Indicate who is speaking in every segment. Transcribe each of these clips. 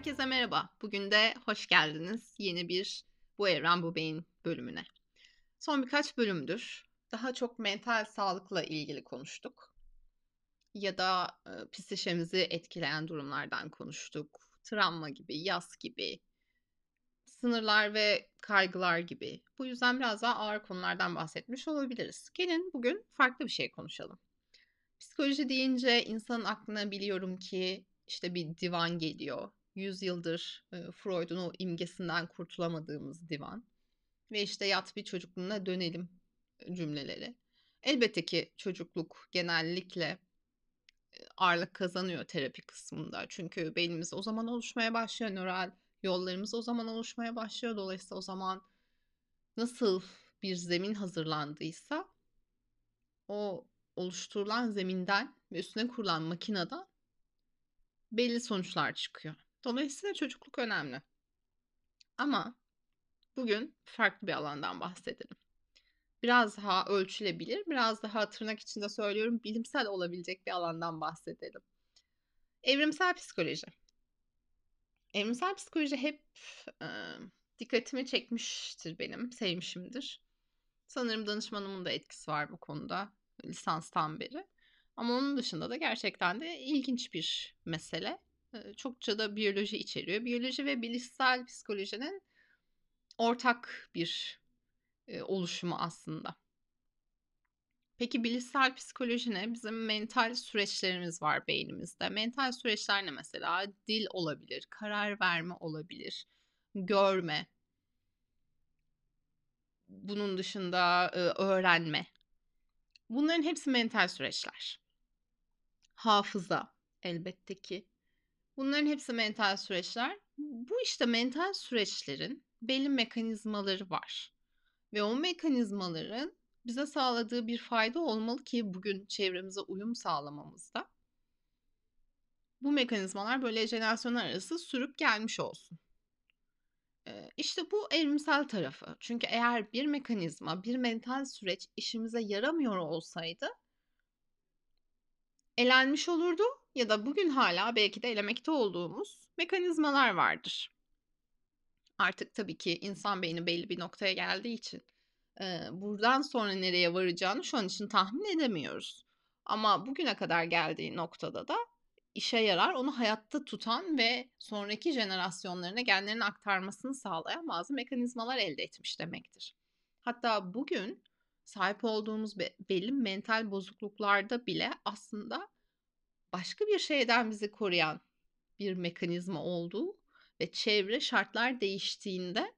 Speaker 1: Herkese merhaba. Bugün de hoş geldiniz yeni bir Bu Evren Bu Beyin bölümüne. Son birkaç bölümdür daha çok mental sağlıkla ilgili konuştuk. Ya da e, psikişemizi etkileyen durumlardan konuştuk. Travma gibi, yas gibi, sınırlar ve kaygılar gibi. Bu yüzden biraz daha ağır konulardan bahsetmiş olabiliriz. Gelin bugün farklı bir şey konuşalım. Psikoloji deyince insanın aklına biliyorum ki işte bir divan geliyor. Yüzyıldır e, Freud'un o imgesinden kurtulamadığımız divan. Ve işte yat bir çocukluğuna dönelim cümleleri. Elbette ki çocukluk genellikle ağırlık kazanıyor terapi kısmında. Çünkü beynimiz o zaman oluşmaya başlıyor. Nöral yollarımız o zaman oluşmaya başlıyor. Dolayısıyla o zaman nasıl bir zemin hazırlandıysa o oluşturulan zeminden ve üstüne kurulan makineden belli sonuçlar çıkıyor. Dolayısıyla çocukluk önemli. Ama bugün farklı bir alandan bahsedelim. Biraz daha ölçülebilir, biraz daha tırnak içinde söylüyorum bilimsel olabilecek bir alandan bahsedelim. Evrimsel psikoloji. Evrimsel psikoloji hep e, dikkatimi çekmiştir benim, sevmişimdir. Sanırım danışmanımın da etkisi var bu konuda lisanstan beri. Ama onun dışında da gerçekten de ilginç bir mesele. Çokça da biyoloji içeriyor. Biyoloji ve bilişsel psikolojinin ortak bir oluşumu aslında. Peki bilişsel psikoloji ne? Bizim mental süreçlerimiz var beynimizde. Mental süreçler ne mesela? Dil olabilir, karar verme olabilir, görme. Bunun dışında öğrenme. Bunların hepsi mental süreçler. Hafıza elbette ki. Bunların hepsi mental süreçler. Bu işte mental süreçlerin belli mekanizmaları var. Ve o mekanizmaların bize sağladığı bir fayda olmalı ki bugün çevremize uyum sağlamamızda. Bu mekanizmalar böyle jenerasyonlar arası sürüp gelmiş olsun. İşte bu evrimsel tarafı. Çünkü eğer bir mekanizma, bir mental süreç işimize yaramıyor olsaydı elenmiş olurdu ya da bugün hala belki de elemekte olduğumuz mekanizmalar vardır. Artık tabii ki insan beyni belli bir noktaya geldiği için buradan sonra nereye varacağını şu an için tahmin edemiyoruz. Ama bugüne kadar geldiği noktada da işe yarar, onu hayatta tutan ve sonraki jenerasyonlarına genlerini aktarmasını sağlayan bazı mekanizmalar elde etmiş demektir. Hatta bugün sahip olduğumuz belli mental bozukluklarda bile aslında başka bir şeyden bizi koruyan bir mekanizma olduğu ve çevre şartlar değiştiğinde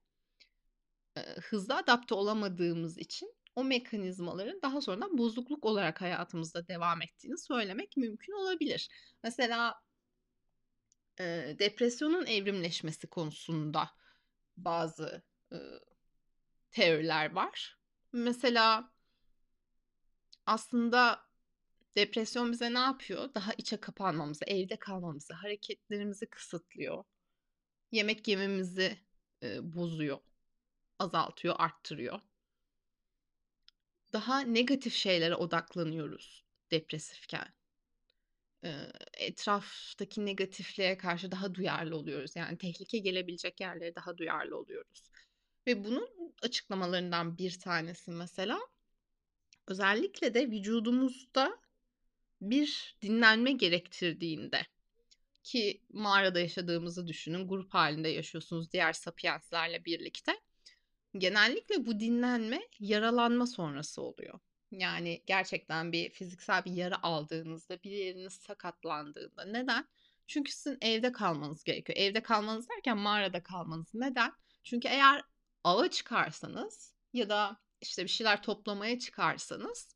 Speaker 1: hızlı adapte olamadığımız için o mekanizmaların daha sonradan bozukluk olarak hayatımızda devam ettiğini söylemek mümkün olabilir. Mesela e, depresyonun evrimleşmesi konusunda bazı e, teoriler var. Mesela aslında depresyon bize ne yapıyor? Daha içe kapanmamızı, evde kalmamızı, hareketlerimizi kısıtlıyor. Yemek yememizi e, bozuyor, azaltıyor, arttırıyor daha negatif şeylere odaklanıyoruz depresifken. etraftaki negatifliğe karşı daha duyarlı oluyoruz. Yani tehlike gelebilecek yerlere daha duyarlı oluyoruz. Ve bunun açıklamalarından bir tanesi mesela özellikle de vücudumuzda bir dinlenme gerektirdiğinde ki mağarada yaşadığımızı düşünün grup halinde yaşıyorsunuz diğer sapienslerle birlikte Genellikle bu dinlenme yaralanma sonrası oluyor. Yani gerçekten bir fiziksel bir yara aldığınızda, bir yeriniz sakatlandığında. Neden? Çünkü sizin evde kalmanız gerekiyor. Evde kalmanız derken mağarada kalmanız. Neden? Çünkü eğer ava çıkarsanız ya da işte bir şeyler toplamaya çıkarsanız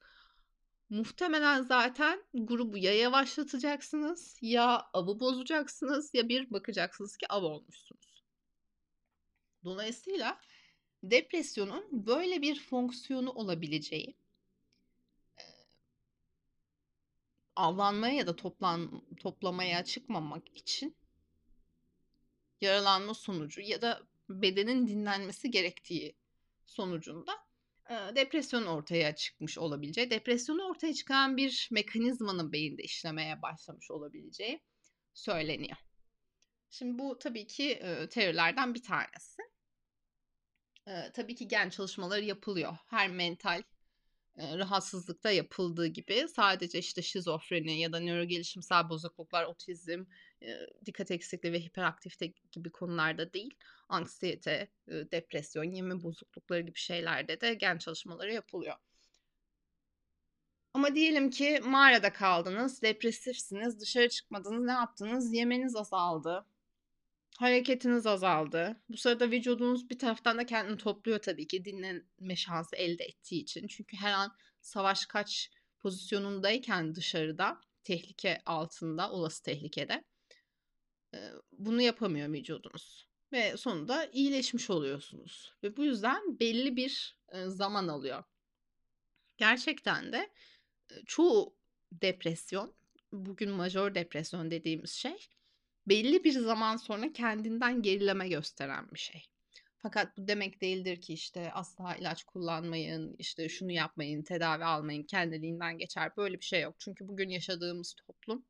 Speaker 1: muhtemelen zaten grubu ya yavaşlatacaksınız ya avı bozacaksınız ya bir bakacaksınız ki av olmuşsunuz. Dolayısıyla depresyonun böyle bir fonksiyonu olabileceği avlanmaya ya da toplan, toplamaya çıkmamak için yaralanma sonucu ya da bedenin dinlenmesi gerektiği sonucunda depresyon ortaya çıkmış olabileceği, depresyonu ortaya çıkan bir mekanizmanın beyinde işlemeye başlamış olabileceği söyleniyor. Şimdi bu tabii ki e, teorilerden bir tanesi. Tabii ki gen çalışmaları yapılıyor. Her mental rahatsızlıkta yapıldığı gibi sadece işte şizofreni ya da nörogelişimsel bozukluklar, otizm, dikkat eksikliği ve hiperaktifte gibi konularda değil, anksiyete, depresyon, yeme bozuklukları gibi şeylerde de gen çalışmaları yapılıyor. Ama diyelim ki mağarada kaldınız, depresifsiniz, dışarı çıkmadınız, ne yaptınız? Yemeniz azaldı. Hareketiniz azaldı. Bu sırada vücudunuz bir taraftan da kendini topluyor tabii ki dinlenme şansı elde ettiği için. Çünkü her an savaş kaç pozisyonundayken dışarıda, tehlike altında, olası tehlikede bunu yapamıyor vücudunuz. Ve sonunda iyileşmiş oluyorsunuz. Ve bu yüzden belli bir zaman alıyor. Gerçekten de çoğu depresyon, bugün majör depresyon dediğimiz şey belli bir zaman sonra kendinden gerileme gösteren bir şey. Fakat bu demek değildir ki işte asla ilaç kullanmayın, işte şunu yapmayın, tedavi almayın, kendiliğinden geçer. Böyle bir şey yok. Çünkü bugün yaşadığımız toplum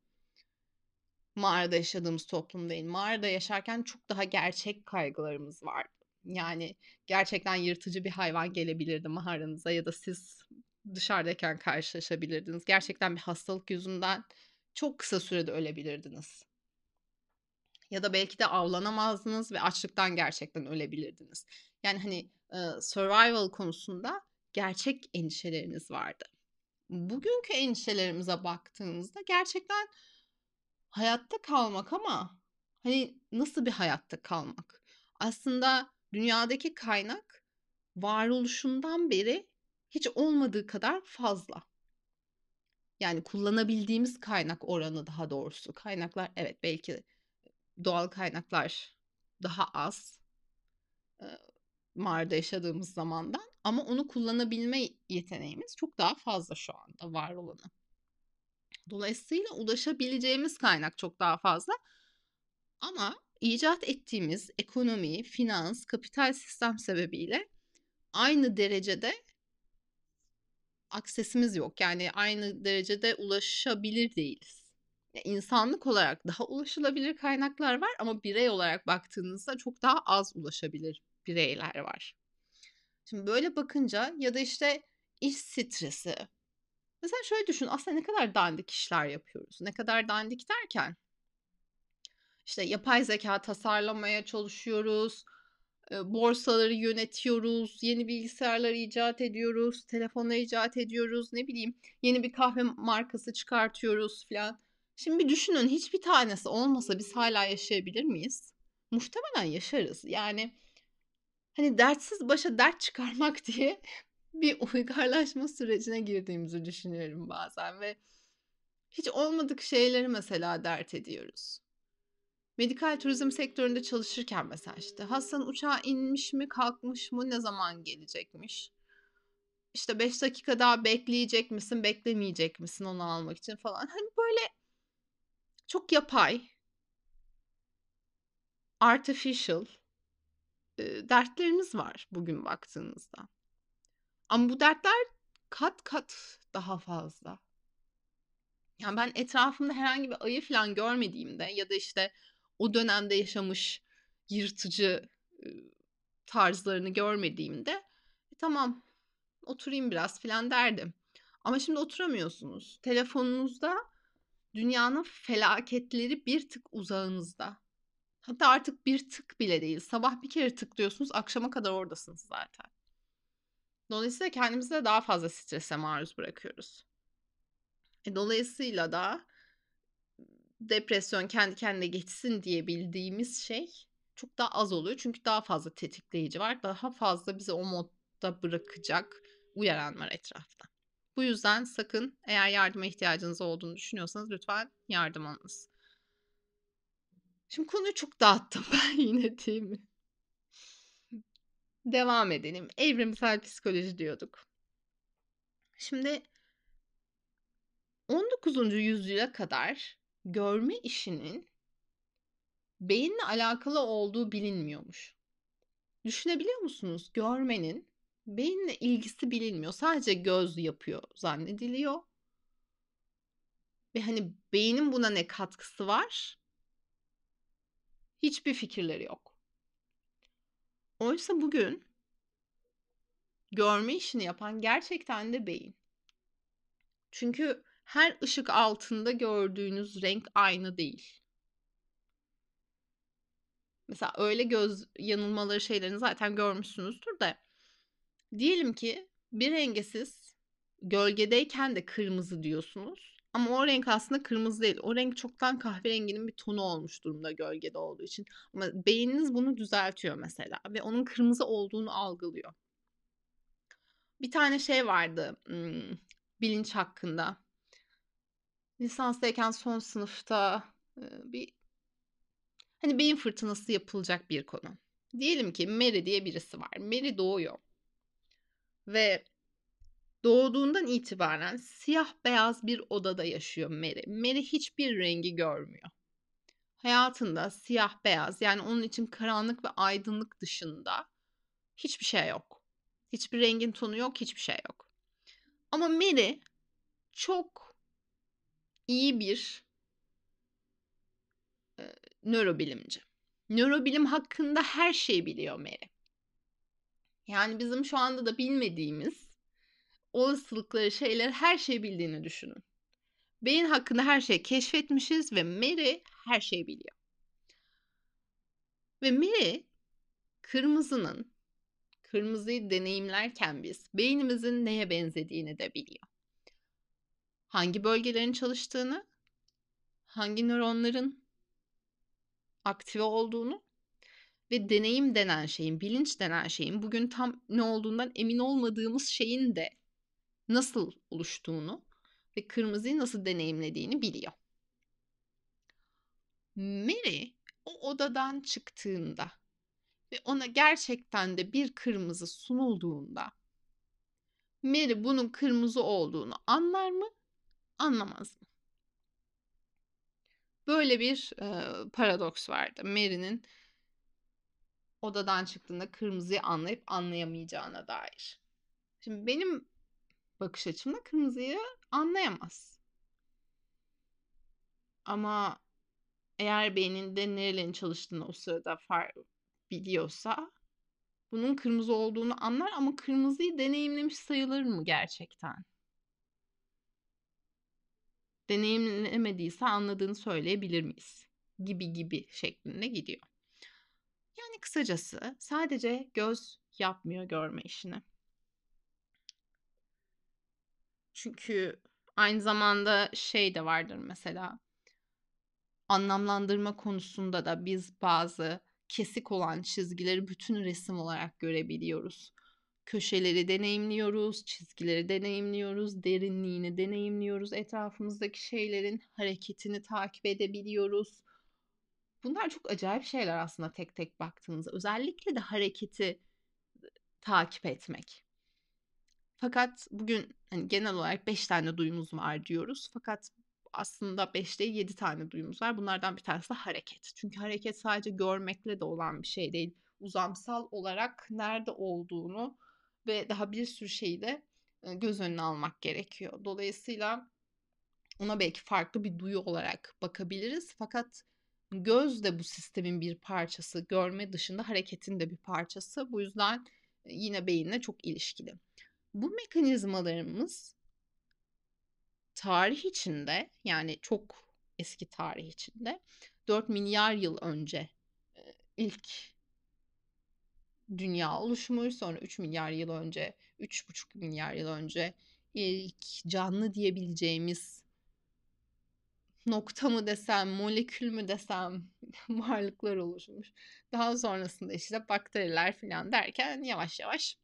Speaker 1: mağarada yaşadığımız toplum değil. Mağarada yaşarken çok daha gerçek kaygılarımız vardı. Yani gerçekten yırtıcı bir hayvan gelebilirdi mağaranıza ya da siz dışarıdayken karşılaşabilirdiniz. Gerçekten bir hastalık yüzünden çok kısa sürede ölebilirdiniz. Ya da belki de avlanamazdınız ve açlıktan gerçekten ölebilirdiniz. Yani hani survival konusunda gerçek endişeleriniz vardı. Bugünkü endişelerimize baktığımızda gerçekten hayatta kalmak ama hani nasıl bir hayatta kalmak? Aslında dünyadaki kaynak varoluşundan beri hiç olmadığı kadar fazla. Yani kullanabildiğimiz kaynak oranı daha doğrusu. Kaynaklar evet belki doğal kaynaklar daha az mağarada yaşadığımız zamandan ama onu kullanabilme yeteneğimiz çok daha fazla şu anda var olanı. Dolayısıyla ulaşabileceğimiz kaynak çok daha fazla. Ama icat ettiğimiz ekonomi, finans, kapital sistem sebebiyle aynı derecede aksesimiz yok. Yani aynı derecede ulaşabilir değiliz. İnsanlık olarak daha ulaşılabilir kaynaklar var ama birey olarak baktığınızda çok daha az ulaşabilir bireyler var. Şimdi böyle bakınca ya da işte iş stresi. Mesela şöyle düşün aslında ne kadar dandik işler yapıyoruz. Ne kadar dandik derken işte yapay zeka tasarlamaya çalışıyoruz borsaları yönetiyoruz, yeni bilgisayarlar icat ediyoruz, telefonları icat ediyoruz, ne bileyim yeni bir kahve markası çıkartıyoruz falan. Şimdi bir düşünün hiçbir tanesi olmasa biz hala yaşayabilir miyiz? Muhtemelen yaşarız. Yani hani dertsiz başa dert çıkarmak diye bir uygarlaşma sürecine girdiğimizi düşünüyorum bazen ve hiç olmadık şeyleri mesela dert ediyoruz medikal turizm sektöründe çalışırken mesela işte hastanın uçağa inmiş mi kalkmış mı ne zaman gelecekmiş. İşte 5 dakika daha bekleyecek misin beklemeyecek misin onu almak için falan. Hani böyle çok yapay artificial e, dertleriniz var bugün baktığınızda. Ama bu dertler kat kat daha fazla. Yani ben etrafımda herhangi bir ayı falan görmediğimde ya da işte o dönemde yaşamış yırtıcı tarzlarını görmediğimde e, tamam oturayım biraz falan derdim. Ama şimdi oturamıyorsunuz. Telefonunuzda dünyanın felaketleri bir tık uzağınızda. Hatta artık bir tık bile değil. Sabah bir kere tıklıyorsunuz, akşama kadar oradasınız zaten. Dolayısıyla kendimizi de daha fazla strese maruz bırakıyoruz. E, dolayısıyla da depresyon kendi kendine geçsin diye bildiğimiz şey çok daha az oluyor. Çünkü daha fazla tetikleyici var. Daha fazla bizi o modda bırakacak uyaran var etrafta. Bu yüzden sakın eğer yardıma ihtiyacınız olduğunu düşünüyorsanız lütfen yardım alınız. Şimdi konuyu çok dağıttım ben yine değil mi? Devam edelim. Evrimsel psikoloji diyorduk. Şimdi 19. yüzyıla kadar görme işinin beyinle alakalı olduğu bilinmiyormuş. Düşünebiliyor musunuz? Görmenin beyinle ilgisi bilinmiyor. Sadece göz yapıyor zannediliyor. Ve hani beynin buna ne katkısı var? Hiçbir fikirleri yok. Oysa bugün görme işini yapan gerçekten de beyin. Çünkü her ışık altında gördüğünüz renk aynı değil. Mesela öyle göz yanılmaları şeylerini zaten görmüşsünüzdür de. Diyelim ki bir rengi siz gölgedeyken de kırmızı diyorsunuz. Ama o renk aslında kırmızı değil. O renk çoktan kahverenginin bir tonu olmuş durumda gölgede olduğu için. Ama beyniniz bunu düzeltiyor mesela ve onun kırmızı olduğunu algılıyor. Bir tane şey vardı bilinç hakkında. Lisanstayken son sınıfta bir hani beyin fırtınası yapılacak bir konu. Diyelim ki Mary diye birisi var. Mary doğuyor. Ve doğduğundan itibaren siyah beyaz bir odada yaşıyor Mary. Mary hiçbir rengi görmüyor. Hayatında siyah beyaz yani onun için karanlık ve aydınlık dışında hiçbir şey yok. Hiçbir rengin tonu yok, hiçbir şey yok. Ama Mary çok iyi bir e, nörobilimci. Nörobilim hakkında her şeyi biliyor Mary. Yani bizim şu anda da bilmediğimiz olasılıkları, şeyleri her şeyi bildiğini düşünün. Beyin hakkında her şeyi keşfetmişiz ve Mary her şeyi biliyor. Ve Mary kırmızının kırmızıyı deneyimlerken biz beynimizin neye benzediğini de biliyor. Hangi bölgelerin çalıştığını, hangi nöronların aktive olduğunu ve deneyim denen şeyin, bilinç denen şeyin bugün tam ne olduğundan emin olmadığımız şeyin de nasıl oluştuğunu ve kırmızıyı nasıl deneyimlediğini biliyor. Mary o odadan çıktığında ve ona gerçekten de bir kırmızı sunulduğunda Mary bunun kırmızı olduğunu anlar mı, anlamaz mı? Böyle bir e, paradoks vardı. Mary'nin odadan çıktığında kırmızıyı anlayıp anlayamayacağına dair. Şimdi benim bakış açımda kırmızıyı anlayamaz. Ama eğer beyninde nerelerin çalıştığını o sırada far biliyorsa bunun kırmızı olduğunu anlar ama kırmızıyı deneyimlemiş sayılır mı gerçekten? Deneyimlemediyse anladığını söyleyebilir miyiz? Gibi gibi şeklinde gidiyor. Yani kısacası sadece göz yapmıyor görme işini. Çünkü aynı zamanda şey de vardır mesela anlamlandırma konusunda da biz bazı kesik olan çizgileri bütün resim olarak görebiliyoruz. Köşeleri deneyimliyoruz, çizgileri deneyimliyoruz, derinliğini deneyimliyoruz, etrafımızdaki şeylerin hareketini takip edebiliyoruz. Bunlar çok acayip şeyler aslında tek tek baktığınızda. Özellikle de hareketi takip etmek. Fakat bugün hani genel olarak 5 tane duyumuz var diyoruz. Fakat aslında 5 değil 7 tane duyumuz var. Bunlardan bir tanesi de hareket. Çünkü hareket sadece görmekle de olan bir şey değil. Uzamsal olarak nerede olduğunu ve daha bir sürü şeyi de göz önüne almak gerekiyor. Dolayısıyla ona belki farklı bir duyu olarak bakabiliriz. Fakat göz de bu sistemin bir parçası. Görme dışında hareketin de bir parçası. Bu yüzden yine beyinle çok ilişkili. Bu mekanizmalarımız tarih içinde yani çok eski tarih içinde 4 milyar yıl önce ilk dünya oluşmuş sonra 3 milyar yıl önce 3,5 milyar yıl önce ilk canlı diyebileceğimiz nokta mı desem, molekül mü desem varlıklar oluşmuş. Daha sonrasında işte bakteriler falan derken yavaş yavaş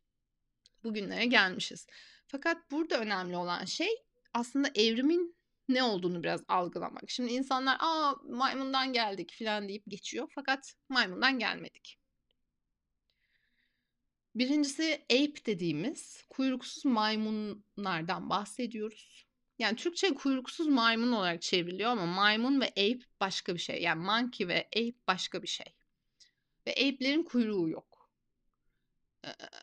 Speaker 1: bugünlere gelmişiz. Fakat burada önemli olan şey aslında evrimin ne olduğunu biraz algılamak. Şimdi insanlar aa maymundan geldik falan deyip geçiyor. Fakat maymundan gelmedik. Birincisi ape dediğimiz kuyruksuz maymunlardan bahsediyoruz. Yani Türkçe kuyruksuz maymun olarak çevriliyor ama maymun ve ape başka bir şey. Yani monkey ve ape başka bir şey. Ve ape'lerin kuyruğu yok.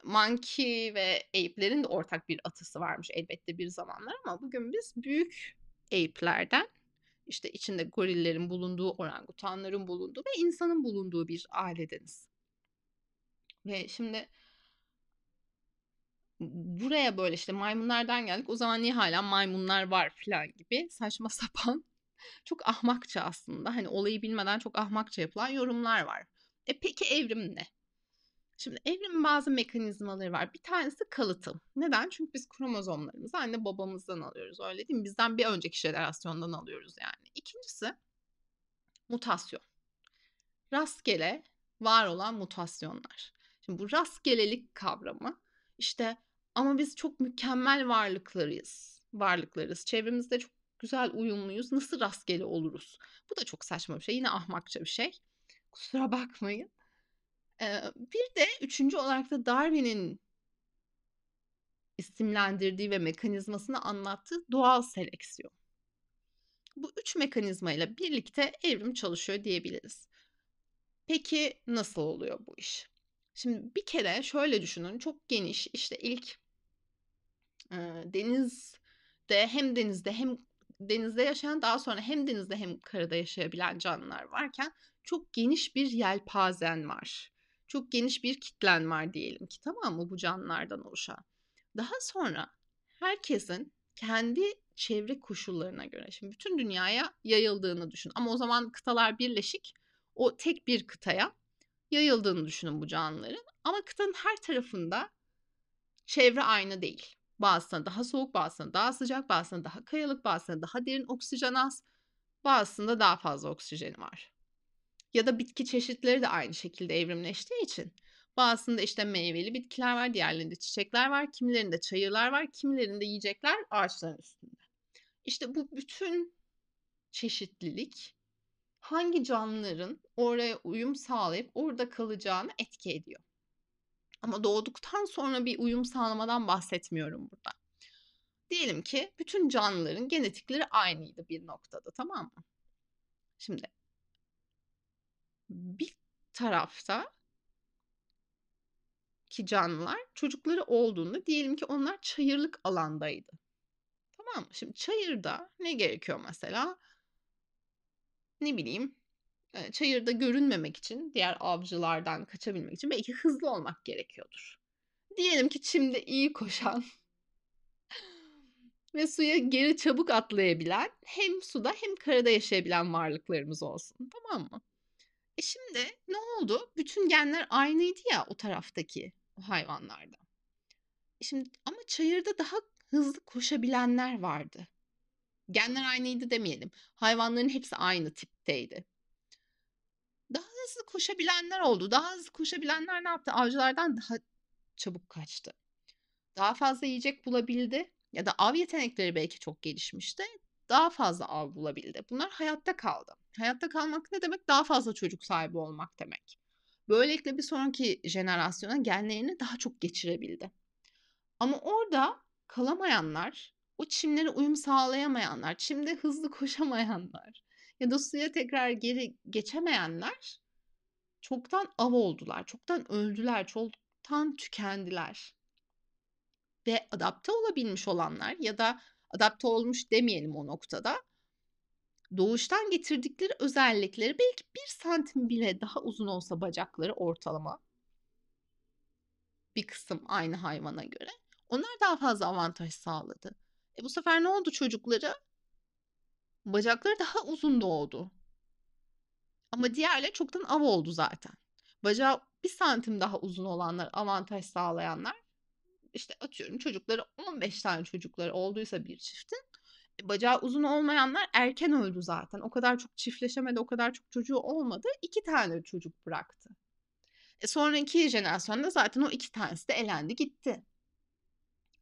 Speaker 1: Monkey ve ape'lerin de ortak bir atısı varmış elbette bir zamanlar ama bugün biz büyük ape'lerden işte içinde gorillerin bulunduğu, orangutanların bulunduğu ve insanın bulunduğu bir ailedeniz. Ve şimdi buraya böyle işte maymunlardan geldik. O zaman niye hala maymunlar var falan gibi saçma sapan çok ahmakça aslında. Hani olayı bilmeden çok ahmakça yapılan yorumlar var. E peki evrim ne? Şimdi evrimin bazı mekanizmaları var. Bir tanesi kalıtım. Neden? Çünkü biz kromozomlarımızı anne babamızdan alıyoruz. Öyle değil mi? Bizden bir önceki jenerasyondan alıyoruz yani. İkincisi mutasyon. Rastgele var olan mutasyonlar. Şimdi bu rastgelelik kavramı işte ama biz çok mükemmel varlıklarıyız. Varlıklarız. Çevremizde çok güzel uyumluyuz. Nasıl rastgele oluruz? Bu da çok saçma bir şey. Yine ahmakça bir şey. Kusura bakmayın. Bir de üçüncü olarak da Darwin'in isimlendirdiği ve mekanizmasını anlattığı doğal seleksiyon. Bu üç mekanizmayla birlikte evrim çalışıyor diyebiliriz. Peki nasıl oluyor bu iş? Şimdi bir kere şöyle düşünün çok geniş işte ilk e, denizde hem denizde hem denizde yaşayan daha sonra hem denizde hem karada yaşayabilen canlılar varken çok geniş bir yelpazen var. Çok geniş bir kitlen var diyelim ki tamam mı bu canlılardan oluşan. Daha sonra herkesin kendi çevre koşullarına göre şimdi bütün dünyaya yayıldığını düşün. Ama o zaman kıtalar birleşik o tek bir kıtaya yayıldığını düşünün bu canlıların. Ama kıtanın her tarafında çevre aynı değil. Bazısında daha soğuk, bazısında daha sıcak, bazısında daha kayalık, bazısında daha derin oksijen az, bazısında daha fazla oksijeni var. Ya da bitki çeşitleri de aynı şekilde evrimleştiği için. Bazısında işte meyveli bitkiler var, diğerlerinde çiçekler var, kimilerinde çayırlar var, kimilerinde yiyecekler ağaçların üstünde. İşte bu bütün çeşitlilik hangi canlıların oraya uyum sağlayıp orada kalacağını etki ediyor. Ama doğduktan sonra bir uyum sağlamadan bahsetmiyorum burada. Diyelim ki bütün canlıların genetikleri aynıydı bir noktada tamam mı? Şimdi bir tarafta ki canlılar çocukları olduğunda diyelim ki onlar çayırlık alandaydı. Tamam mı? Şimdi çayırda ne gerekiyor mesela? Ne bileyim çayırda görünmemek için, diğer avcılardan kaçabilmek için belki hızlı olmak gerekiyordur. Diyelim ki çimde iyi koşan ve suya geri çabuk atlayabilen hem suda hem karada yaşayabilen varlıklarımız olsun. Tamam mı? E şimdi ne oldu? Bütün genler aynıydı ya o taraftaki o hayvanlarda. E şimdi ama çayırda daha hızlı koşabilenler vardı. Genler aynıydı demeyelim. Hayvanların hepsi aynı tipteydi. Daha hızlı koşabilenler oldu. Daha hızlı koşabilenler ne yaptı? Avcılardan daha çabuk kaçtı. Daha fazla yiyecek bulabildi ya da av yetenekleri belki çok gelişmişti. Daha fazla av bulabildi. Bunlar hayatta kaldı. Hayatta kalmak ne demek? Daha fazla çocuk sahibi olmak demek. Böylelikle bir sonraki jenerasyona genlerini daha çok geçirebildi. Ama orada kalamayanlar, o çimlere uyum sağlayamayanlar, çimde hızlı koşamayanlar ya da suya tekrar geri geçemeyenler çoktan av oldular, çoktan öldüler, çoktan tükendiler. Ve adapte olabilmiş olanlar ya da adapte olmuş demeyelim o noktada doğuştan getirdikleri özellikleri belki bir santim bile daha uzun olsa bacakları ortalama bir kısım aynı hayvana göre onlar daha fazla avantaj sağladı. E bu sefer ne oldu çocukları? Bacakları daha uzun doğdu. Ama diğerleri çoktan av oldu zaten. Bacağı bir santim daha uzun olanlar avantaj sağlayanlar işte atıyorum çocukları 15 tane çocukları olduysa bir çiftin bacağı uzun olmayanlar erken öldü zaten. O kadar çok çiftleşemedi, o kadar çok çocuğu olmadı. iki tane çocuk bıraktı. E sonraki jenerasyonda zaten o iki tanesi de elendi gitti.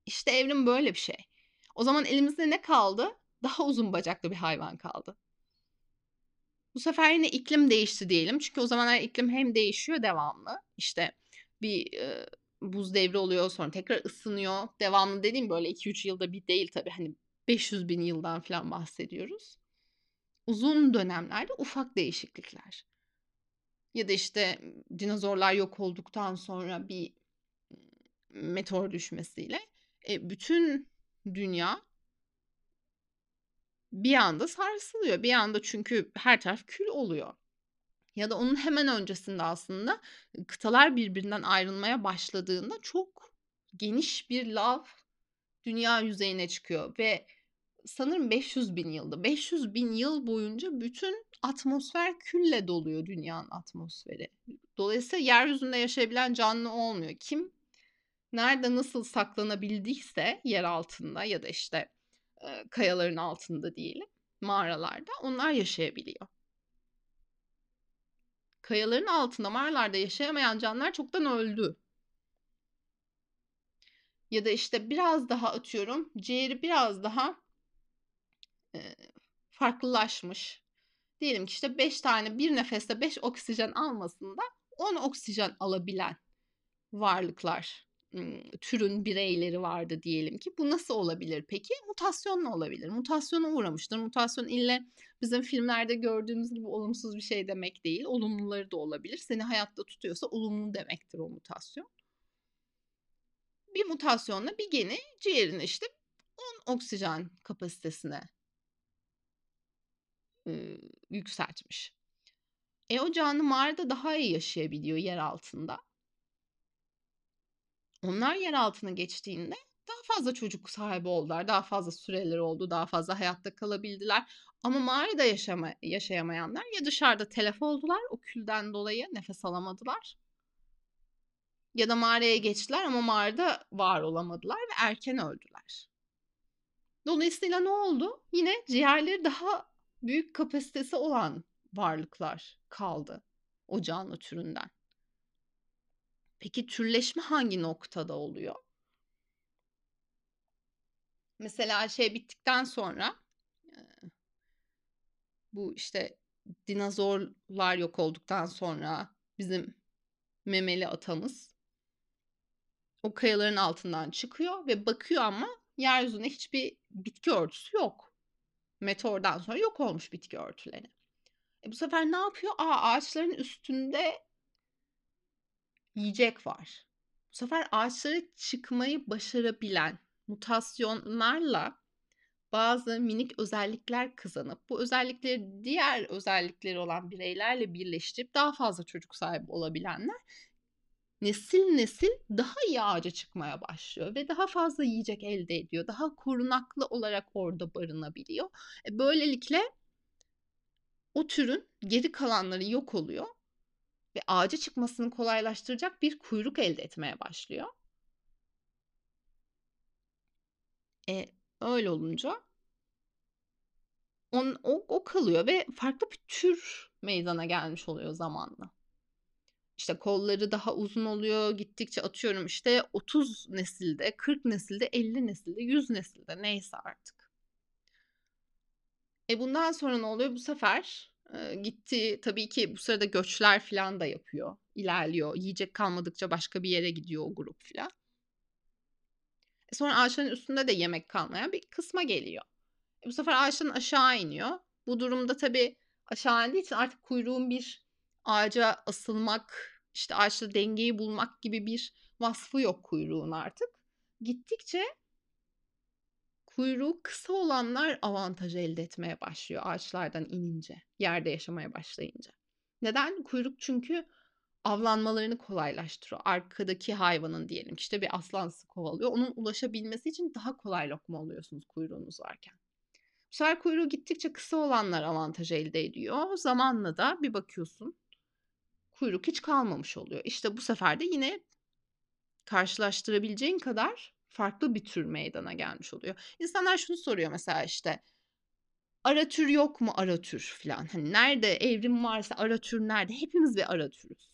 Speaker 1: İşte evrim böyle bir şey. O zaman elimizde ne kaldı? Daha uzun bacaklı bir hayvan kaldı. Bu sefer yine iklim değişti diyelim. Çünkü o zamanlar iklim hem değişiyor devamlı. İşte bir e, buz devri oluyor sonra tekrar ısınıyor. Devamlı dediğim böyle 2-3 yılda bir değil tabii. Hani 500 bin yıldan falan bahsediyoruz. Uzun dönemlerde ufak değişiklikler. Ya da işte dinozorlar yok olduktan sonra bir meteor düşmesiyle e, bütün dünya bir anda sarsılıyor. Bir anda çünkü her taraf kül oluyor. Ya da onun hemen öncesinde aslında kıtalar birbirinden ayrılmaya başladığında çok geniş bir lav dünya yüzeyine çıkıyor ve sanırım 500 bin yılda 500 bin yıl boyunca bütün atmosfer külle doluyor dünyanın atmosferi. Dolayısıyla yeryüzünde yaşayabilen canlı olmuyor. Kim nerede nasıl saklanabildiyse yer altında ya da işte e, kayaların altında diyelim mağaralarda onlar yaşayabiliyor. Kayaların altında mağaralarda yaşayamayan canlılar çoktan öldü. Ya da işte biraz daha atıyorum ciğeri biraz daha e, farklılaşmış. Diyelim ki işte 5 tane bir nefeste 5 oksijen almasında 10 oksijen alabilen varlıklar türün bireyleri vardı diyelim ki. Bu nasıl olabilir peki? Mutasyonla olabilir. Mutasyona uğramıştır. Mutasyon ille bizim filmlerde gördüğümüz gibi olumsuz bir şey demek değil. Olumluları da olabilir. Seni hayatta tutuyorsa olumlu demektir o mutasyon. Bir mutasyonla bir geni ciğerin işte 10 oksijen kapasitesine e, yükseltmiş. E o canlı mağarada daha iyi yaşayabiliyor yer altında. Onlar yer altına geçtiğinde daha fazla çocuk sahibi oldular. Daha fazla süreleri oldu. Daha fazla hayatta kalabildiler. Ama mağarada yaşama, yaşayamayanlar ya dışarıda telef oldular o külden dolayı nefes alamadılar. Ya da mağaraya geçtiler ama mağarada var olamadılar ve erken öldüler. Dolayısıyla ne oldu? Yine ciğerleri daha büyük kapasitesi olan varlıklar kaldı o canlı türünden. Peki türleşme hangi noktada oluyor? Mesela şey bittikten sonra bu işte dinozorlar yok olduktan sonra bizim memeli atamız o kayaların altından çıkıyor ve bakıyor ama yeryüzünde hiçbir bitki örtüsü yok. Meteordan sonra yok olmuş bitki örtüleri. E bu sefer ne yapıyor? Aa ağaçların üstünde yiyecek var. Bu sefer ağaçlara çıkmayı başarabilen mutasyonlarla bazı minik özellikler kazanıp bu özellikleri diğer özellikleri olan bireylerle birleştirip daha fazla çocuk sahibi olabilenler nesil nesil daha iyi ağaca çıkmaya başlıyor ve daha fazla yiyecek elde ediyor. Daha korunaklı olarak orada barınabiliyor. E böylelikle o türün geri kalanları yok oluyor ve ağaca çıkmasını kolaylaştıracak bir kuyruk elde etmeye başlıyor. E, öyle olunca on, o, o kalıyor ve farklı bir tür meydana gelmiş oluyor zamanla. İşte kolları daha uzun oluyor. Gittikçe atıyorum işte 30 nesilde, 40 nesilde, 50 nesilde, 100 nesilde neyse artık. E bundan sonra ne oluyor? Bu sefer gitti tabii ki bu sırada göçler falan da yapıyor. ilerliyor. Yiyecek kalmadıkça başka bir yere gidiyor o grup falan. E sonra ağaçların üstünde de yemek kalmayan bir kısma geliyor. E bu sefer ağaçtan aşağı iniyor. Bu durumda tabii aşağı indiği için artık kuyruğun bir ağaca asılmak, işte ağaçta dengeyi bulmak gibi bir vasfı yok kuyruğun artık. Gittikçe kuyruğu kısa olanlar avantaj elde etmeye başlıyor ağaçlardan inince, yerde yaşamaya başlayınca. Neden? Kuyruk çünkü avlanmalarını kolaylaştırıyor. Arkadaki hayvanın diyelim işte bir aslan sizi kovalıyor. Onun ulaşabilmesi için daha kolay lokma oluyorsunuz kuyruğunuz varken. Bu sefer kuyruğu gittikçe kısa olanlar avantaj elde ediyor. Zamanla da bir bakıyorsun kuyruk hiç kalmamış oluyor. İşte bu sefer de yine karşılaştırabileceğin kadar farklı bir tür meydana gelmiş oluyor. İnsanlar şunu soruyor mesela işte ara tür yok mu ara tür falan. Hani nerede evrim varsa ara tür nerede? Hepimiz bir ara türüz.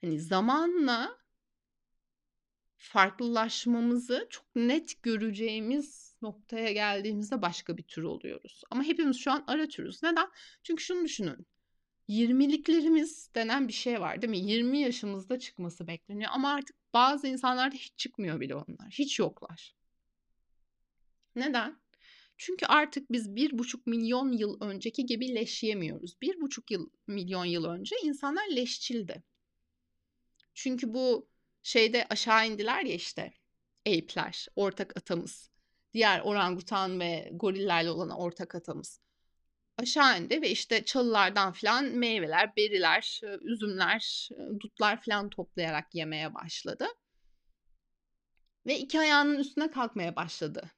Speaker 1: Hani zamanla farklılaşmamızı çok net göreceğimiz noktaya geldiğimizde başka bir tür oluyoruz. Ama hepimiz şu an ara türüz. Neden? Çünkü şunu düşünün. 20'liklerimiz denen bir şey var değil mi? 20 yaşımızda çıkması bekleniyor ama artık bazı insanlarda hiç çıkmıyor bile onlar. Hiç yoklar. Neden? Çünkü artık biz bir buçuk milyon yıl önceki gibi leş yemiyoruz. Bir buçuk yıl, milyon yıl önce insanlar leşçildi. Çünkü bu şeyde aşağı indiler ya işte ape'ler, ortak atamız. diğer orangutan ve gorillerle olan ortak atamız aşağı indi ve işte çalılardan filan meyveler, beriler, üzümler, dutlar filan toplayarak yemeye başladı. Ve iki ayağının üstüne kalkmaya başladı.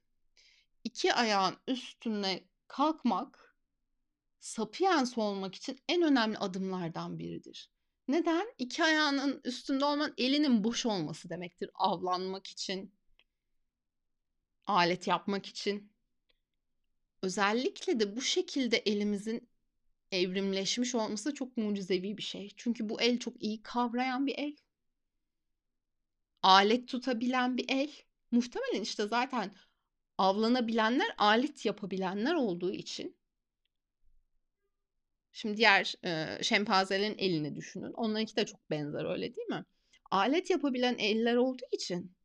Speaker 1: İki ayağın üstüne kalkmak sapiens olmak için en önemli adımlardan biridir. Neden? İki ayağının üstünde olman elinin boş olması demektir. Avlanmak için, alet yapmak için. Özellikle de bu şekilde elimizin evrimleşmiş olması çok mucizevi bir şey. Çünkü bu el çok iyi kavrayan bir el. Alet tutabilen bir el. Muhtemelen işte zaten avlanabilenler alet yapabilenler olduğu için Şimdi diğer e, şempanzelerin elini düşünün. Onlarınki de çok benzer öyle değil mi? Alet yapabilen eller olduğu için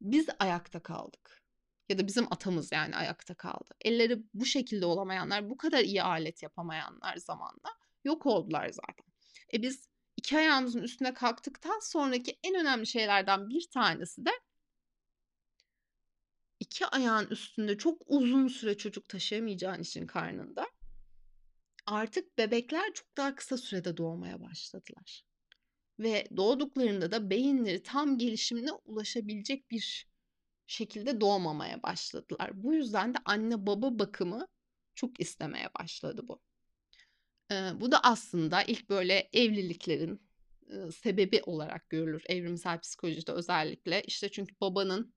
Speaker 1: biz ayakta kaldık. Ya da bizim atamız yani ayakta kaldı. Elleri bu şekilde olamayanlar, bu kadar iyi alet yapamayanlar zamanla yok oldular zaten. E biz iki ayağımızın üstüne kalktıktan sonraki en önemli şeylerden bir tanesi de iki ayağın üstünde çok uzun süre çocuk taşıyamayacağın için karnında artık bebekler çok daha kısa sürede doğmaya başladılar. Ve doğduklarında da beyinleri tam gelişimine ulaşabilecek bir şekilde doğmamaya başladılar. Bu yüzden de anne baba bakımı çok istemeye başladı bu. Ee, bu da aslında ilk böyle evliliklerin e, sebebi olarak görülür evrimsel psikolojide özellikle. İşte çünkü babanın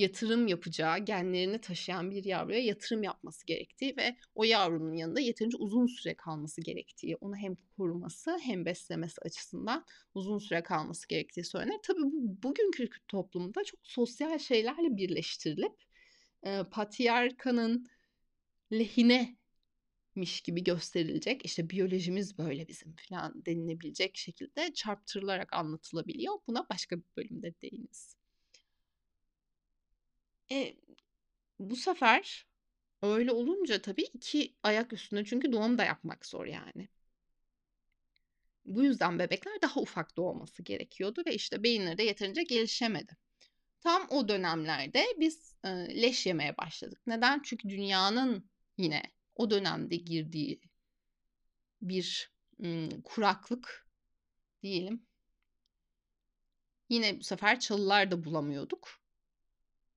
Speaker 1: yatırım yapacağı, genlerini taşıyan bir yavruya yatırım yapması gerektiği ve o yavrunun yanında yeterince uzun süre kalması gerektiği, onu hem koruması hem beslemesi açısından uzun süre kalması gerektiği söylenir. Tabii bu bugünkü toplumda çok sosyal şeylerle birleştirilip e, patriarkanın lehine miş gibi gösterilecek işte biyolojimiz böyle bizim falan denilebilecek şekilde çarptırılarak anlatılabiliyor. Buna başka bir bölümde değiniz. E, bu sefer öyle olunca tabii iki ayak üstünde çünkü doğum da yapmak zor yani. Bu yüzden bebekler daha ufak doğması gerekiyordu ve işte beyinleri de yeterince gelişemedi. Tam o dönemlerde biz e, leş yemeye başladık. Neden? Çünkü dünyanın yine o dönemde girdiği bir m, kuraklık diyelim. Yine bu sefer çalılar da bulamıyorduk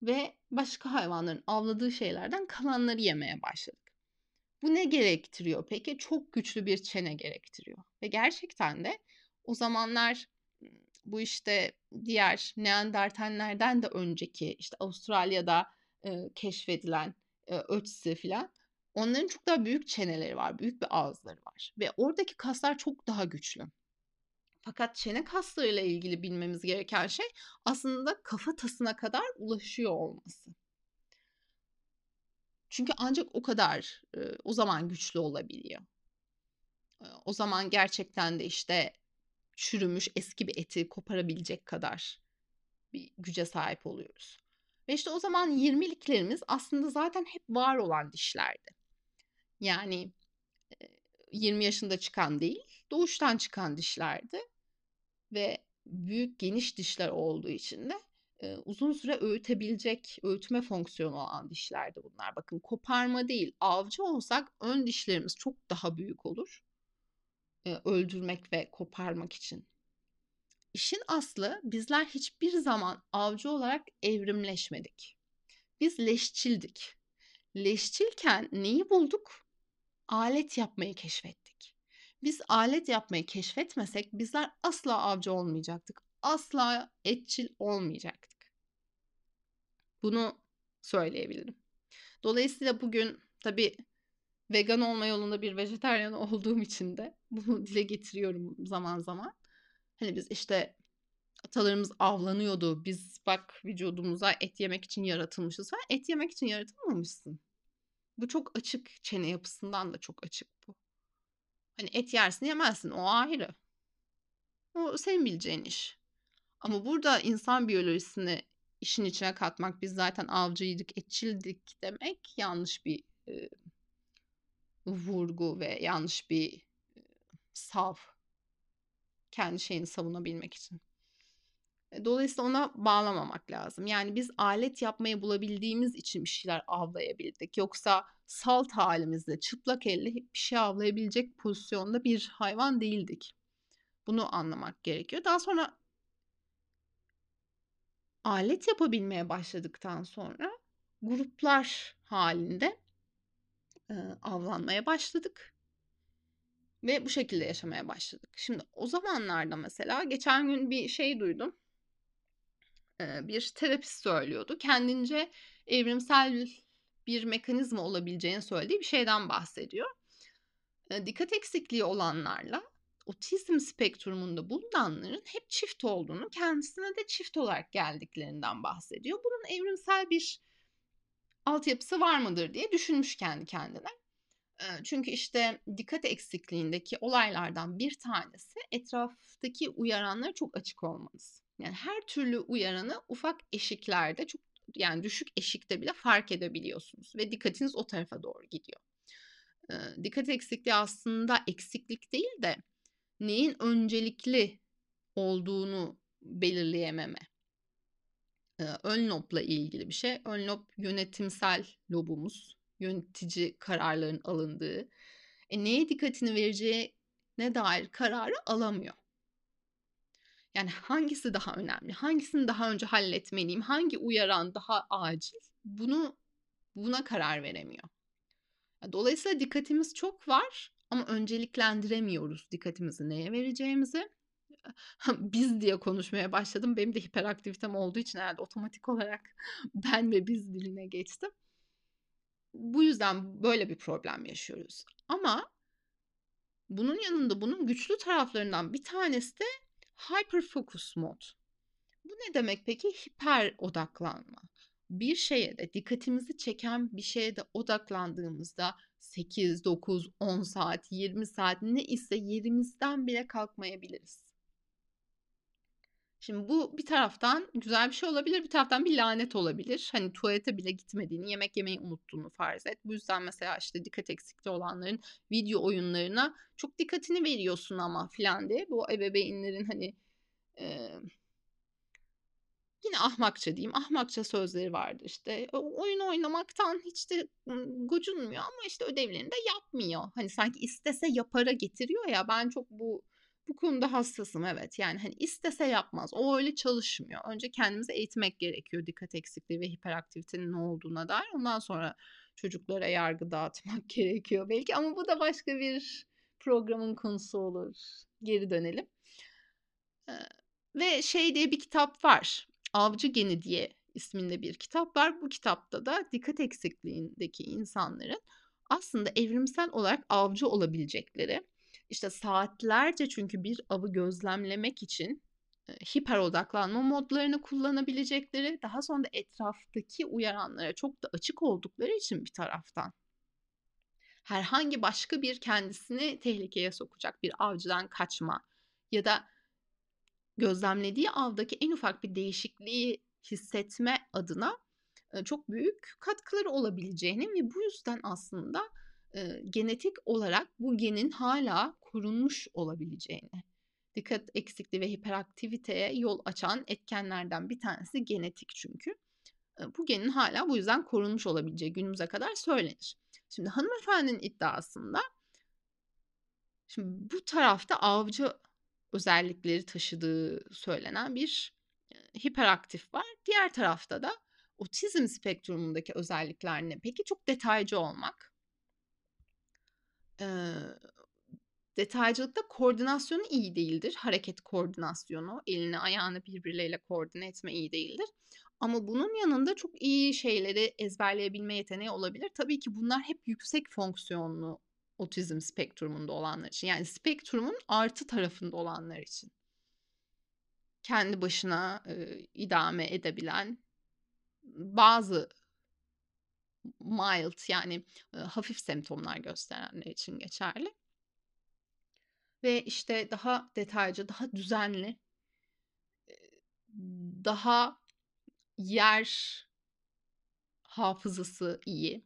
Speaker 1: ve başka hayvanların avladığı şeylerden kalanları yemeye başladık. Bu ne gerektiriyor peki? Çok güçlü bir çene gerektiriyor. Ve gerçekten de o zamanlar bu işte diğer Neandertallerden de önceki işte Avustralya'da e, keşfedilen e, ötsi filan onların çok daha büyük çeneleri var, büyük bir ağızları var ve oradaki kaslar çok daha güçlü. Fakat çene kaslarıyla ilgili bilmemiz gereken şey aslında kafa tasına kadar ulaşıyor olması. Çünkü ancak o kadar e, o zaman güçlü olabiliyor. E, o zaman gerçekten de işte çürümüş eski bir eti koparabilecek kadar bir güce sahip oluyoruz. Ve işte o zaman 20'liklerimiz aslında zaten hep var olan dişlerdi. Yani 20 yaşında çıkan değil, doğuştan çıkan dişlerdi ve büyük geniş dişler olduğu için de e, uzun süre öğütebilecek öğütme fonksiyonu olan dişlerdi bunlar. Bakın koparma değil avcı olsak ön dişlerimiz çok daha büyük olur. E, öldürmek ve koparmak için. İşin aslı bizler hiçbir zaman avcı olarak evrimleşmedik. Biz leşçildik. Leşçilken neyi bulduk? Alet yapmayı keşfettik. Biz alet yapmayı keşfetmesek bizler asla avcı olmayacaktık. Asla etçil olmayacaktık. Bunu söyleyebilirim. Dolayısıyla bugün tabii vegan olma yolunda bir vejetaryen olduğum için de bunu dile getiriyorum zaman zaman. Hani biz işte atalarımız avlanıyordu. Biz bak vücudumuza et yemek için yaratılmışız falan. Et yemek için yaratılmamışsın. Bu çok açık çene yapısından da çok açık bu. Hani et yersin yemezsin o ayrı. O senin bileceğin iş. Ama burada insan biyolojisini işin içine katmak biz zaten avcıydık, etçildik demek yanlış bir e, vurgu ve yanlış bir e, sav kendi şeyini savunabilmek için. E, dolayısıyla ona bağlamamak lazım. Yani biz alet yapmayı bulabildiğimiz için bir şeyler avlayabildik. Yoksa salt halimizde çıplak elle bir şey avlayabilecek pozisyonda bir hayvan değildik. Bunu anlamak gerekiyor. Daha sonra alet yapabilmeye başladıktan sonra gruplar halinde e, avlanmaya başladık. Ve bu şekilde yaşamaya başladık. Şimdi o zamanlarda mesela geçen gün bir şey duydum. Bir terapist söylüyordu. Kendince evrimsel bir mekanizma olabileceğini söylediği bir şeyden bahsediyor. Dikkat eksikliği olanlarla otizm spektrumunda bulunanların hep çift olduğunu, kendisine de çift olarak geldiklerinden bahsediyor. Bunun evrimsel bir altyapısı var mıdır diye düşünmüş kendi kendine. Çünkü işte dikkat eksikliğindeki olaylardan bir tanesi etraftaki uyaranlara çok açık olmanız. Yani her türlü uyaranı ufak eşiklerde çok yani düşük eşikte bile fark edebiliyorsunuz ve dikkatiniz o tarafa doğru gidiyor. Dikkat eksikliği aslında eksiklik değil de neyin öncelikli olduğunu belirleyememe. Ön lobla ilgili bir şey. Ön lob yönetimsel lobumuz. Yönetici kararların alındığı. E, neye dikkatini vereceğine dair kararı alamıyor. Yani hangisi daha önemli? Hangisini daha önce halletmeliyim? Hangi uyaran daha acil? Bunu buna karar veremiyor. Dolayısıyla dikkatimiz çok var ama önceliklendiremiyoruz dikkatimizi neye vereceğimizi. biz diye konuşmaya başladım. Benim de hiperaktivitem olduğu için herhalde otomatik olarak ben ve biz diline geçtim. Bu yüzden böyle bir problem yaşıyoruz. Ama bunun yanında bunun güçlü taraflarından bir tanesi de hyper focus mod. Bu ne demek peki? Hiper odaklanma. Bir şeye de dikkatimizi çeken bir şeye de odaklandığımızda 8, 9, 10 saat, 20 saat ne ise yerimizden bile kalkmayabiliriz. Şimdi bu bir taraftan güzel bir şey olabilir, bir taraftan bir lanet olabilir. Hani tuvalete bile gitmediğini, yemek yemeyi unuttuğunu farz et. Bu yüzden mesela işte dikkat eksikliği olanların video oyunlarına çok dikkatini veriyorsun ama filan diye. Bu ebeveynlerin hani e, yine ahmakça diyeyim, ahmakça sözleri vardı işte. Oyun oynamaktan hiç de gocunmuyor ama işte ödevlerini de yapmıyor. Hani sanki istese yapara getiriyor ya ben çok bu bu konuda hassasım evet. Yani hani istese yapmaz. O öyle çalışmıyor. Önce kendimizi eğitmek gerekiyor dikkat eksikliği ve hiperaktivitenin ne olduğuna dair. Ondan sonra çocuklara yargı dağıtmak gerekiyor belki ama bu da başka bir programın konusu olur. Geri dönelim. Ve şey diye bir kitap var. Avcı Geni diye isminde bir kitap var. Bu kitapta da dikkat eksikliğindeki insanların aslında evrimsel olarak avcı olabilecekleri işte saatlerce çünkü bir avı gözlemlemek için e, hiper odaklanma modlarını kullanabilecekleri, daha sonra da etraftaki uyaranlara çok da açık oldukları için bir taraftan herhangi başka bir kendisini tehlikeye sokacak bir avcıdan kaçma ya da gözlemlediği avdaki en ufak bir değişikliği hissetme adına çok büyük katkıları olabileceğini ve bu yüzden aslında e, genetik olarak bu genin hala korunmuş olabileceğini. Dikkat eksikliği ve hiperaktiviteye yol açan etkenlerden bir tanesi genetik çünkü. E, bu genin hala bu yüzden korunmuş olabileceği günümüze kadar söylenir. Şimdi hanımefendinin iddiasında şimdi bu tarafta avcı özellikleri taşıdığı söylenen bir hiperaktif var. Diğer tarafta da otizm spektrumundaki özellikler ne? Peki çok detaycı olmak e, detaycılıkta koordinasyonu iyi değildir. Hareket koordinasyonu, elini ayağını birbirleriyle koordine etme iyi değildir. Ama bunun yanında çok iyi şeyleri ezberleyebilme yeteneği olabilir. Tabii ki bunlar hep yüksek fonksiyonlu otizm spektrumunda olanlar için. Yani spektrumun artı tarafında olanlar için. Kendi başına e, idame edebilen bazı mild yani hafif semptomlar gösterenler için geçerli. Ve işte daha detaycı, daha düzenli, daha yer hafızası iyi.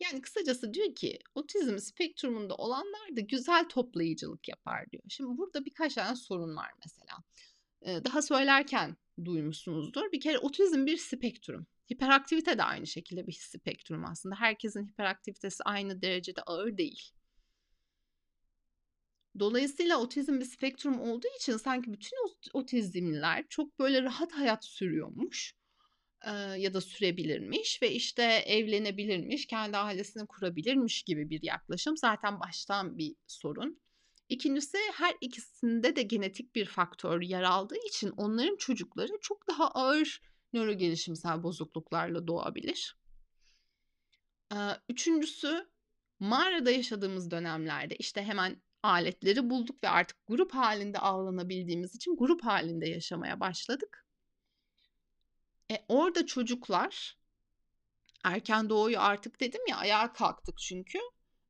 Speaker 1: Yani kısacası diyor ki otizm spektrumunda olanlar da güzel toplayıcılık yapar diyor. Şimdi burada birkaç tane sorun var mesela. Daha söylerken duymuşsunuzdur. Bir kere otizm bir spektrum. Hiperaktivite de aynı şekilde bir spektrum aslında. Herkesin hiperaktivitesi aynı derecede ağır değil. Dolayısıyla otizm bir spektrum olduğu için sanki bütün otizmliler çok böyle rahat hayat sürüyormuş ya da sürebilirmiş ve işte evlenebilirmiş, kendi ailesini kurabilirmiş gibi bir yaklaşım zaten baştan bir sorun. İkincisi her ikisinde de genetik bir faktör yer aldığı için onların çocukları çok daha ağır nörogelişimsel bozukluklarla doğabilir. Üçüncüsü mağarada yaşadığımız dönemlerde işte hemen aletleri bulduk ve artık grup halinde avlanabildiğimiz için grup halinde yaşamaya başladık. E, orada çocuklar erken doğuyu artık dedim ya ayağa kalktık çünkü.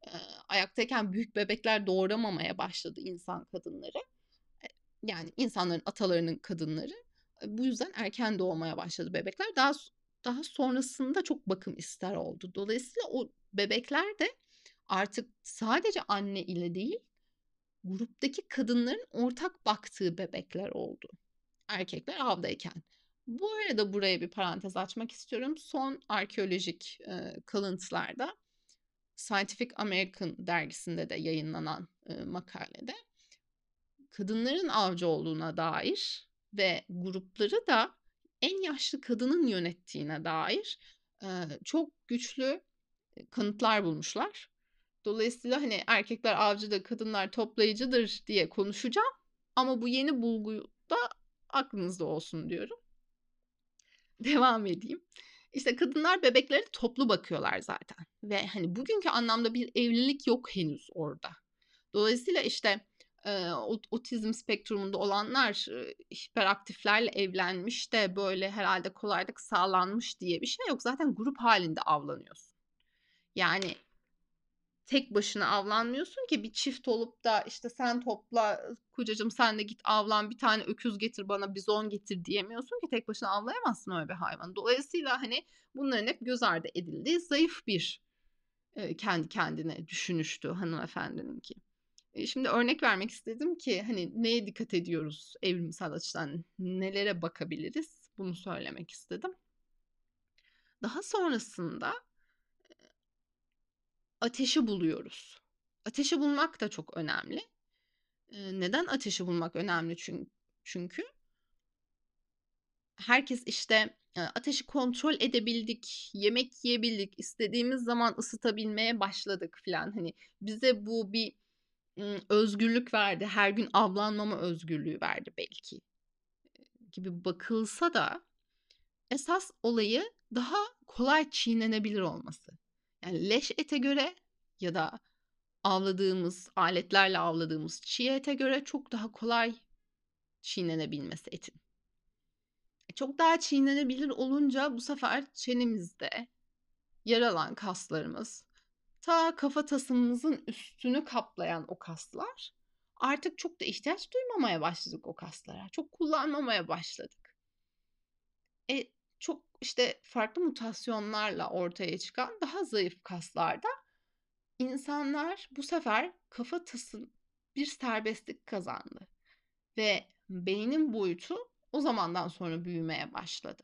Speaker 1: E, ayaktayken büyük bebekler doğuramamaya başladı insan kadınları. E, yani insanların atalarının kadınları. Bu yüzden erken doğmaya başladı bebekler. Daha daha sonrasında çok bakım ister oldu. Dolayısıyla o bebekler de artık sadece anne ile değil gruptaki kadınların ortak baktığı bebekler oldu. Erkekler avdayken. Bu arada buraya bir parantez açmak istiyorum. Son arkeolojik e, kalıntılarda Scientific American dergisinde de yayınlanan e, makalede kadınların avcı olduğuna dair ve grupları da en yaşlı kadının yönettiğine dair çok güçlü kanıtlar bulmuşlar. Dolayısıyla hani erkekler avcıdır, kadınlar toplayıcıdır diye konuşacağım. Ama bu yeni bulgu da aklınızda olsun diyorum. Devam edeyim. İşte kadınlar bebekleri toplu bakıyorlar zaten. Ve hani bugünkü anlamda bir evlilik yok henüz orada. Dolayısıyla işte e, otizm spektrumunda olanlar e, hiperaktiflerle evlenmiş de böyle herhalde kolaylık sağlanmış diye bir şey yok. Zaten grup halinde avlanıyorsun. Yani tek başına avlanmıyorsun ki bir çift olup da işte sen topla kocacığım sen de git avlan bir tane öküz getir bana bizon getir diyemiyorsun ki tek başına avlayamazsın öyle bir hayvan. Dolayısıyla hani bunların hep göz ardı edildiği zayıf bir e, kendi kendine düşünüştü hanımefendininki. E, şimdi örnek vermek istedim ki hani neye dikkat ediyoruz evrimsel açıdan nelere bakabiliriz bunu söylemek istedim. Daha sonrasında ateşi buluyoruz. Ateşi bulmak da çok önemli. neden ateşi bulmak önemli? Çünkü, herkes işte ateşi kontrol edebildik, yemek yiyebildik, istediğimiz zaman ısıtabilmeye başladık falan. Hani bize bu bir özgürlük verdi, her gün avlanmama özgürlüğü verdi belki gibi bakılsa da esas olayı daha kolay çiğnenebilir olması. Yani leş ete göre ya da avladığımız, aletlerle avladığımız çiğ ete göre çok daha kolay çiğnenebilmesi etin. E, çok daha çiğnenebilir olunca bu sefer çenemizde yer alan kaslarımız, ta kafa tasımızın üstünü kaplayan o kaslar artık çok da ihtiyaç duymamaya başladık o kaslara. Çok kullanmamaya başladık. E çok işte farklı mutasyonlarla ortaya çıkan daha zayıf kaslarda insanlar bu sefer kafatası bir serbestlik kazandı ve beynin boyutu o zamandan sonra büyümeye başladı.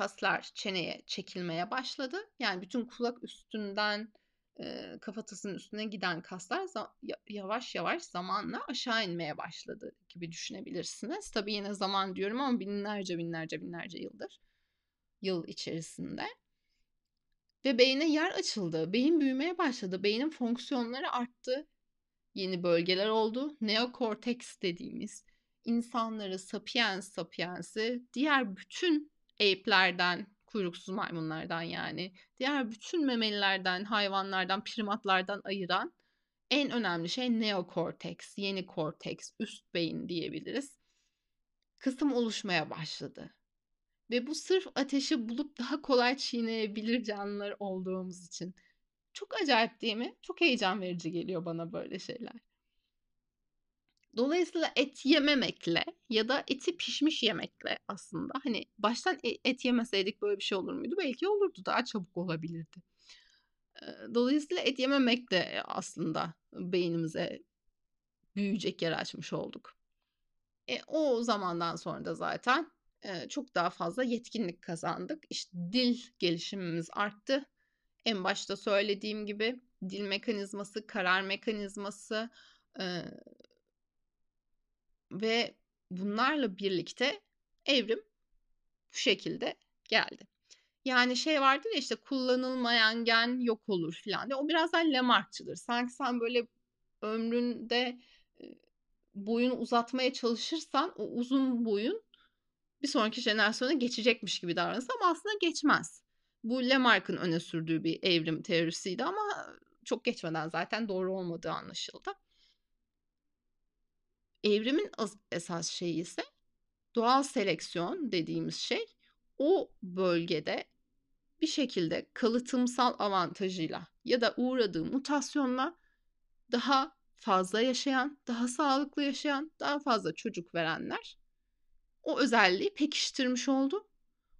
Speaker 1: Kaslar çeneye çekilmeye başladı. Yani bütün kulak üstünden e, kafatasının üstüne giden kaslar yavaş yavaş zamanla aşağı inmeye başladı gibi düşünebilirsiniz. Tabii yine zaman diyorum ama binlerce binlerce binlerce yıldır yıl içerisinde. Ve beyne yer açıldı. Beyin büyümeye başladı. Beynin fonksiyonları arttı. Yeni bölgeler oldu. Neokorteks dediğimiz insanları sapiens sapiensi diğer bütün ape'lerden kuyruksuz maymunlardan yani diğer bütün memelilerden, hayvanlardan, primatlardan ayıran en önemli şey neokorteks, yeni korteks, üst beyin diyebiliriz. Kısım oluşmaya başladı. Ve bu sırf ateşi bulup daha kolay çiğneyebilir canlılar olduğumuz için. Çok acayip değil mi? Çok heyecan verici geliyor bana böyle şeyler. Dolayısıyla et yememekle ya da eti pişmiş yemekle aslında hani baştan e, et yemeseydik böyle bir şey olur muydu? Belki olurdu daha çabuk olabilirdi. Dolayısıyla et yememek de aslında beynimize büyüyecek yer açmış olduk. E, o zamandan sonra da zaten, eee, çok daha fazla yetkinlik kazandık. İşte, dil gelişimimiz arttı. En başta söylediğim gibi dil mekanizması, karar mekanizması, eee ve bunlarla birlikte evrim bu şekilde geldi. Yani şey vardır ya, işte, kullanılmayan gen yok olur filan diye. O biraz daha Lamarck'çıdır. Sanki sen böyle ömründe, eee, boyunu uzatmaya çalışırsan o uzun boyun bir sonraki jenerasyona geçecekmiş gibi davranırsın ama aslında geçmez. Bu Lamarck'ın öne sürdüğü bir evrim teorisiydi ama çok geçmeden zaten doğru olmadığı anlaşıldı. Evrimin as esas şeyi ise doğal seleksiyon dediğimiz şey, o bölgede bir şekilde kalıtımsal avantajıyla ya da uğradığı mutasyonla daha fazla yaşayan, daha sağlıklı yaşayan, daha fazla çocuk verenler o özelliği pekiştirmiş oldu.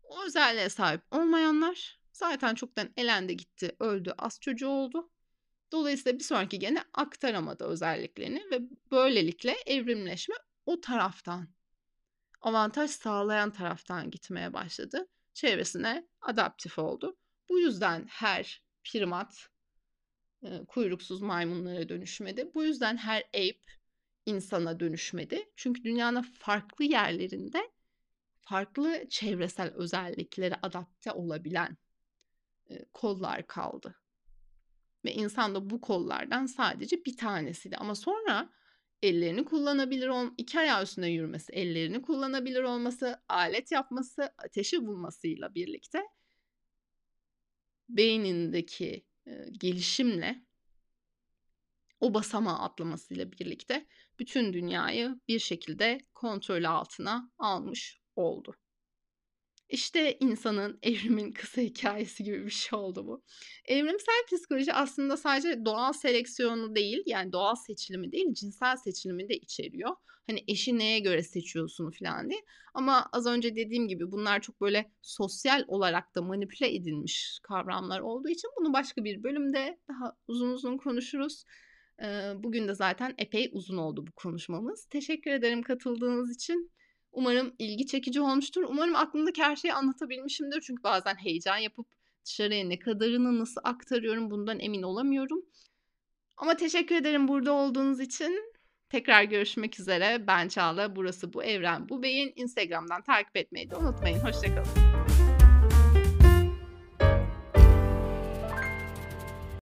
Speaker 1: O özelliğe sahip olmayanlar zaten çoktan elendi gitti, öldü, az çocuğu oldu. Dolayısıyla bir sonraki gene aktaramadı özelliklerini ve böylelikle evrimleşme o taraftan, avantaj sağlayan taraftan gitmeye başladı. Çevresine adaptif oldu. Bu yüzden her primat e, kuyruksuz maymunlara dönüşmedi. Bu yüzden her ape insana dönüşmedi. Çünkü dünyanın farklı yerlerinde farklı çevresel özelliklere adapte olabilen e, kollar kaldı. Ve insan da bu kollardan sadece bir tanesiydi. Ama sonra ellerini kullanabilir ol iki ayağı üstünde yürümesi, ellerini kullanabilir olması, alet yapması, ateşi bulmasıyla birlikte beynindeki e, gelişimle o basamağı atlamasıyla birlikte bütün dünyayı bir şekilde kontrol altına almış oldu. İşte insanın evrimin kısa hikayesi gibi bir şey oldu bu. Evrimsel psikoloji aslında sadece doğal seleksiyonu değil, yani doğal seçilimi değil, cinsel seçilimi de içeriyor. Hani eşi neye göre seçiyorsun falan diye. Ama az önce dediğim gibi bunlar çok böyle sosyal olarak da manipüle edilmiş kavramlar olduğu için bunu başka bir bölümde daha uzun uzun konuşuruz. Bugün de zaten epey uzun oldu bu konuşmamız. Teşekkür ederim katıldığınız için. Umarım ilgi çekici olmuştur. Umarım aklımdaki her şeyi anlatabilmişimdir. Çünkü bazen heyecan yapıp dışarıya ne kadarını nasıl aktarıyorum bundan emin olamıyorum. Ama teşekkür ederim burada olduğunuz için. Tekrar görüşmek üzere. Ben Çağla. Burası Bu Evren Bu Beyin. Instagram'dan takip etmeyi de unutmayın. Hoşçakalın.